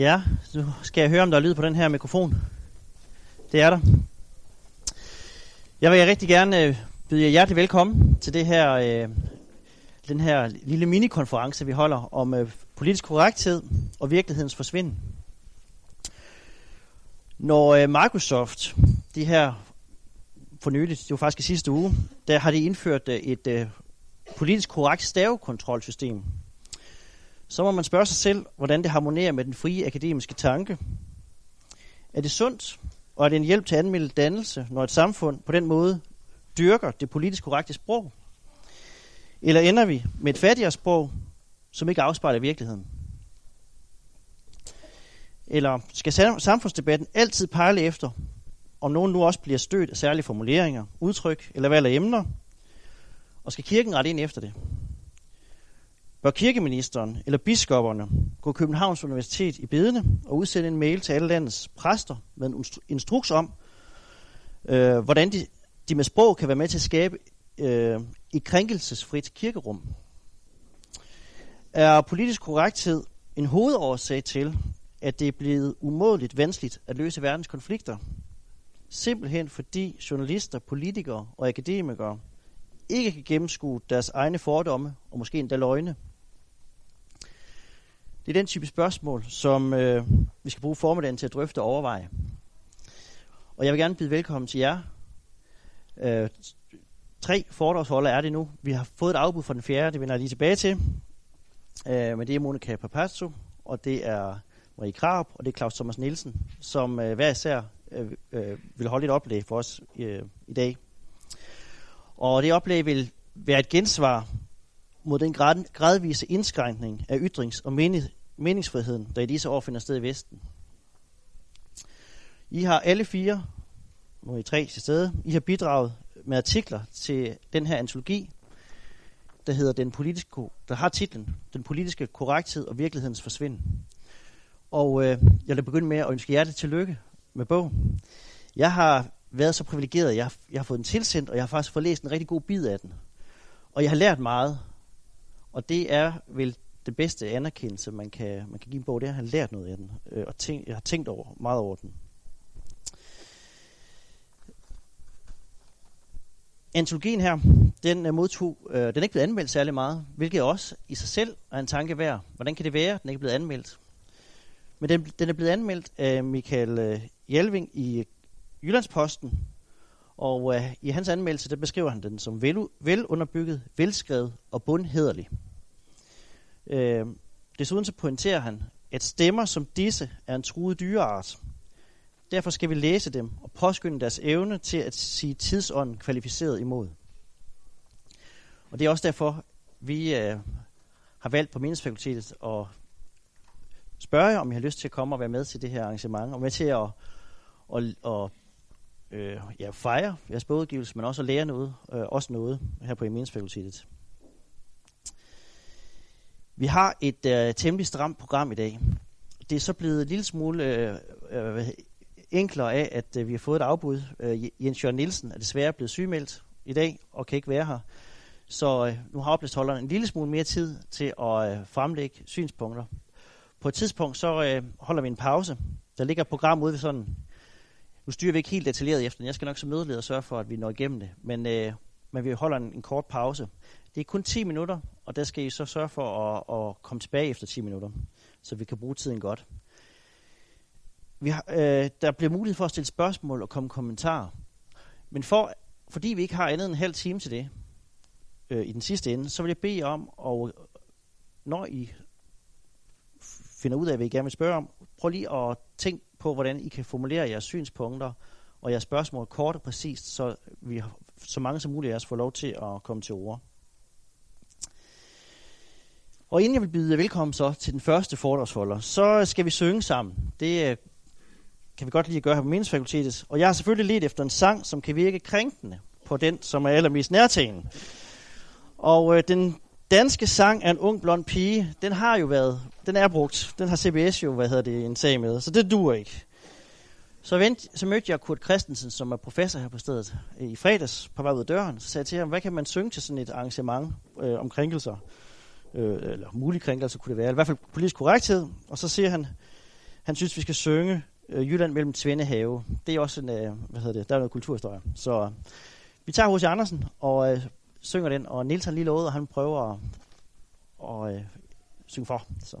Ja, nu skal jeg høre, om der er lyd på den her mikrofon. Det er der. Jeg vil rigtig gerne øh, byde jer hjertelig velkommen til det her, øh, den her lille minikonference, vi holder om øh, politisk korrekthed og virkelighedens forsvinden. Når øh, Microsoft, de her for nyligt, det var faktisk i sidste uge, der har de indført øh, et øh, politisk korrekt stavekontrolsystem, så må man spørge sig selv, hvordan det harmonerer med den frie akademiske tanke. Er det sundt, og er det en hjælp til anmeldt dannelse, når et samfund på den måde dyrker det politisk korrekte sprog? Eller ender vi med et fattigere sprog, som ikke afspejler virkeligheden? Eller skal samfundsdebatten altid pejle efter, om nogen nu også bliver stødt af særlige formuleringer, udtryk eller valg af emner? Og skal kirken rette ind efter det? Bør kirkeministeren eller biskopperne gå Københavns Universitet i bedene og udsende en mail til alle landets præster med en instruks om, øh, hvordan de, de med sprog kan være med til at skabe øh, et krænkelsesfrit kirkerum? Er politisk korrekthed en hovedårsag til, at det er blevet umådeligt vanskeligt at løse verdens konflikter? Simpelthen fordi journalister, politikere og akademikere ikke kan gennemskue deres egne fordomme og måske endda løgne. Det er den type spørgsmål, som øh, vi skal bruge formiddagen til at drøfte og overveje. Og jeg vil gerne byde velkommen til jer. Øh, tre foredragsholder er det nu. Vi har fået et afbud fra den fjerde, det vender jeg lige tilbage til. Øh, men det er Monika Papasso, og det er Marie Krab, og det er Claus Thomas Nielsen, som øh, hver især øh, øh, vil holde et oplæg for os øh, i dag. Og det oplæg vil være et gensvar mod den grad, gradvise indskrænkning af ytrings- og meningsfriheden, der i disse år finder sted i Vesten. I har alle fire, nu er I tre til stede, I har bidraget med artikler til den her antologi, der hedder den politiske, der har titlen Den politiske korrekthed og virkelighedens forsvinden. Og øh, jeg vil begynde med at ønske jer det tillykke med bogen. Jeg har været så privilegeret, jeg har, jeg har fået den tilsendt, og jeg har faktisk fået læst en rigtig god bid af den. Og jeg har lært meget, og det er vel det bedste anerkendelse, man kan, man kan give en bog, det er at have lært noget af den, øh, og tænk, jeg har tænkt over, meget over den. Antologien her, den er modtog, øh, den er ikke blevet anmeldt særlig meget, hvilket også i sig selv er en tanke værd. Hvordan kan det være, at den ikke er blevet anmeldt? Men den, den er blevet anmeldt af Michael øh, Hjelving i Jyllandsposten, og øh, i hans anmeldelse, der beskriver han den som vel, velunderbygget, velskrevet og bundhederlig. Øh, desuden så pointerer han, at stemmer som disse er en truet dyreart. Derfor skal vi læse dem og påskynde deres evne til at sige tidsånden kvalificeret imod. Og det er også derfor, vi øh, har valgt på Mindesfakultetet at spørge om I har lyst til at komme og være med til det her arrangement, og med til at, at, at øh, ja, fejre jeres bogudgivelse, men også at lære noget, øh, også noget her på Eminsfakultetet. Vi har et øh, temmelig stramt program i dag. Det er så blevet en lille smule øh, øh, enklere af, at øh, vi har fået et afbud. Øh, Jens Jørgen Nielsen er desværre blevet sygemeldt i dag og kan ikke være her. Så øh, nu har oplægsholderen en lille smule mere tid til at øh, fremlægge synspunkter. På et tidspunkt så øh, holder vi en pause. Der ligger et program ude ved sådan nu styrer vi ikke helt detaljeret efter den. Jeg skal nok som mødeleder sørge for, at vi når igennem det. Men, øh, men vi holder en, en kort pause. Det er kun 10 minutter, og der skal I så sørge for at, at komme tilbage efter 10 minutter, så vi kan bruge tiden godt. Vi har, øh, der bliver mulighed for at stille spørgsmål og komme kommentarer. Men for, fordi vi ikke har andet end en halv time til det øh, i den sidste ende, så vil jeg bede jer om, og når I finder ud af, hvad I gerne vil spørge om, prøv lige at tænke på, hvordan I kan formulere jeres synspunkter og jeres spørgsmål kort og præcist, så vi har, så mange som muligt af os får lov til at komme til ord. Og inden jeg vil byde velkommen så til den første foredragsfolder, så skal vi synge sammen. Det øh, kan vi godt lide at gøre her på meningsfakultetet. Og jeg har selvfølgelig let efter en sang, som kan virke krænkende på den, som er allermest nærtagende. Og øh, den danske sang af en ung blond pige, den har jo været, den er brugt. Den har CBS jo, hvad hedder det, en sag med, så det duer ikke. Så, vent, så mødte jeg Kurt Christensen, som er professor her på stedet, øh, i fredags på vej ud af døren. Så sagde jeg til ham, hvad kan man synge til sådan et arrangement øh, om krænkelser? Øh, eller mulige krænkelser kunne det være, i hvert fald politisk korrekthed. Og så siger han, Han synes, vi skal synge øh, Jylland mellem Tvendehave. Det er også en, øh, hvad hedder det, der er noget kulturhistorie. Så øh, vi tager H.C. Andersen og øh, synger den, og Nils har lige lovet, at han prøver at, at øh, synge for. Så.